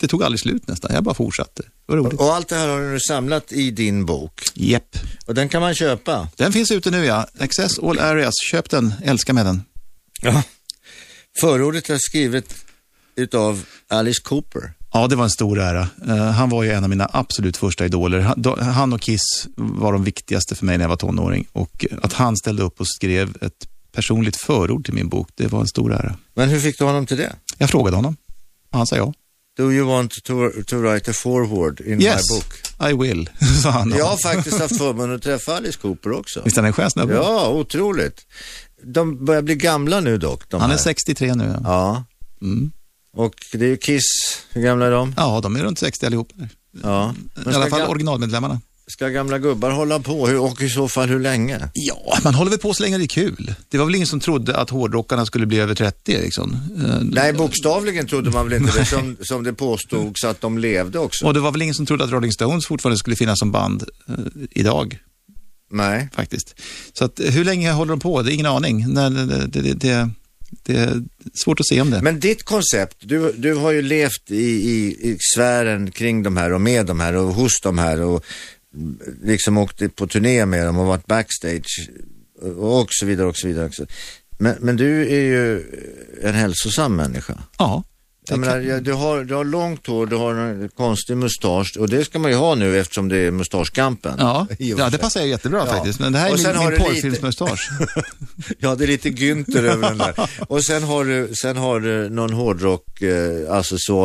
S3: det tog aldrig slut nästan, jag bara fortsatte. Roligt.
S2: Och allt det här har du samlat i din bok.
S3: Jepp.
S2: Och den kan man köpa.
S3: Den finns ute nu ja. Access All Areas, köp den, älska med den.
S2: Ja. Förordet är skrivet utav Alice Cooper.
S3: Ja, det var en stor ära. Eh, han var ju en av mina absolut första idoler. Han, och Kiss var de viktigaste för mig när jag var tonåring. Och att han ställde upp och skrev ett personligt förord till min bok, det var en stor ära.
S2: Men hur fick du honom till det?
S3: Jag frågade honom. och Han sa ja.
S2: Do you want to, to write a forward in
S3: Yes,
S2: my book?
S3: I will, (laughs) sa han.
S2: Jag har faktiskt haft förmånen att träffa Alice Cooper också.
S3: Visst är han en skön snubbe?
S2: Ja, otroligt. De börjar bli gamla nu dock. De
S3: Han är
S2: här.
S3: 63 nu. Ja.
S2: Ja,
S3: Mm.
S2: Och det är ju Kiss. Hur gamla är de?
S3: ja, de är runt 60 allihop.
S2: Ja.
S3: I alla fall originalmedlemmarna.
S2: ska gamla gubbar hålla på? Hur, och i så fall hur länge?
S3: Ja, man håller väl på så länge det är kul. Det var väl ingen som trodde att hårdrockarna skulle bli över 30 liksom. Eh,
S2: Nej, bokstavligen trodde man väl inte det som, som det påstods att de levde också.
S3: Och det var väl ingen som trodde att Rolling Stones fortfarande skulle finnas som band eh, idag.
S2: Nej.
S3: faktiskt. Så att, hur länge håller de på? Det är ingen aning. Nej, det, det, det, det, är svårt att se om det.
S2: Men ditt koncept, du, du har ju levt i, i, i sfären kring de här och med de här och hos de här och liksom åkt på turné med dem och varit backstage och så vidare och så vidare. Också. Men, men du är ju en hälsosam människa.
S3: ja,
S2: Jag menar,
S3: kan-
S2: ja, du, har, du har långt hår, du har en konstig mustasch och det ska man ju ha nu eftersom det är mustaschkampen.
S3: ja, (laughs) ja, det passar ju jättebra
S2: Ja.
S3: faktiskt. Men det här är
S2: Och sen
S3: min,
S2: har
S3: min
S2: lite-
S3: porrfilmsmustasch. (laughs)
S2: Ja, det är lite Günther över den där. (laughs) Och sen har du, sen har du någon hårdrock eh,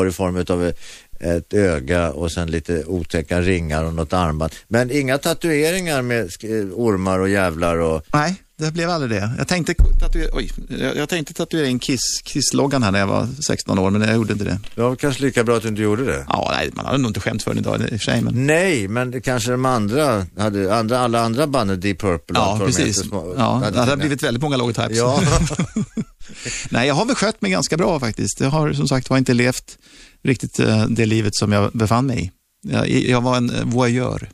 S2: i form av ett öga och sen lite otäcka ringar och något armband. Men inga tatueringar med eh, ormar och jävlar och...
S3: Nej, det blev aldrig det. Jag tänkte tatuera, oj, jag, tänkte tatuera in Kiss, Kiss-loggan här när jag var 16 år, men jag gjorde inte det.
S2: Det var kanske lika bra att du inte gjorde det.
S3: Ja, nej, man hade nog inte skämt för den idag i och för sig. Men...
S2: Nej, men det kanske de andra hade, andra, alla andra banden, Deep Purple och
S3: Ja, precis.
S2: små-
S3: Ja, det hade blivit väldigt många logotypes.
S2: Ja, (laughs)
S3: Nej, jag har väl skött mig ganska bra faktiskt. Jag har som sagt var inte levt riktigt eh, det livet som jag befann mig i. Jag, jag var en eh, voyeur.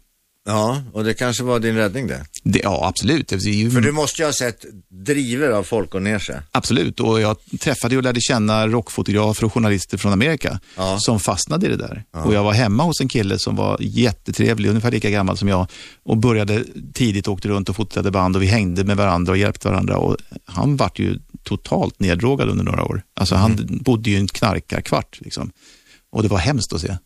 S2: Ja, och det kanske var din räddning det.
S3: Det, ja, absolut. Det ju,
S2: För du måste ju ha sett driver av folk och ner sig.
S3: Absolut, och jag träffade och lärde känna rockfotografer och journalister från Amerika
S2: Ja.
S3: som fastnade i det där. Och jag var hemma hos en kille som var jättetrevlig, ungefär lika gammal som jag och började tidigt, åkte runt och fotade band och vi hängde med varandra och hjälpte varandra. Och han vart ju totalt neddrogad under några år. Alltså han bodde ju i en knarkarkvart liksom. Och det var hemskt att se.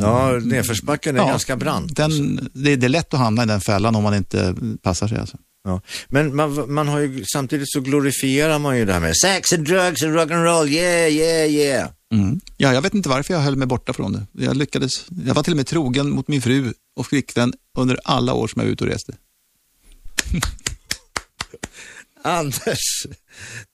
S2: Ja, nedförsbacken är
S3: Ja,
S2: ganska brant.
S3: Den, det, det är lätt att hamna i den fällan om man inte passar sig. Alltså.
S2: Ja. Men man, man har ju, samtidigt så glorifierar man ju det här med sex and drugs and rock and roll, yeah, yeah, yeah.
S3: Mm. Ja, jag vet inte varför jag höll mig borta från det. Jag lyckades. Jag var till och med trogen mot min fru och flickvän under alla år som jag var ute och reste. (laughs)
S2: Anders,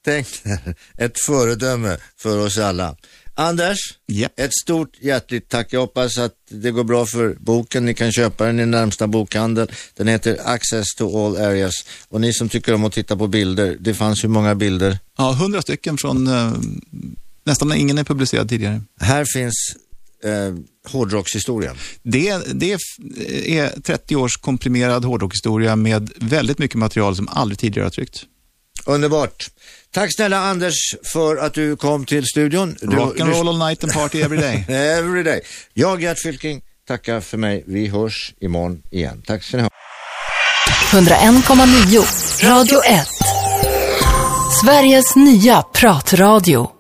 S2: tänk dig, ett föredöme för oss alla. Anders,
S3: Japp.
S2: ett stort hjärtligt tack. Jag hoppas att det går bra för boken. Ni kan köpa den i närmsta bokhandel. Den heter Access to all areas. Och ni som tycker om att titta på bilder, det fanns ju många bilder.
S3: Ja, hundra stycken från eh, nästan ingen är publicerad tidigare.
S2: Här finns eh, hårdrockshistorien.
S3: Det, det är 30 års komprimerad hårdrockhistoria med väldigt mycket material som aldrig tidigare har tryckts.
S2: Underbart. Tack snälla Anders för att du kom till studion. Du-
S3: Rock and roll all night and party every day. (laughs)
S2: Every day. Jag, Gert Fylking, tackar för mig. Vi hörs imorgon igen. Tack ska ni ha.
S1: 101,9 Radio 1. Sveriges nya pratradio.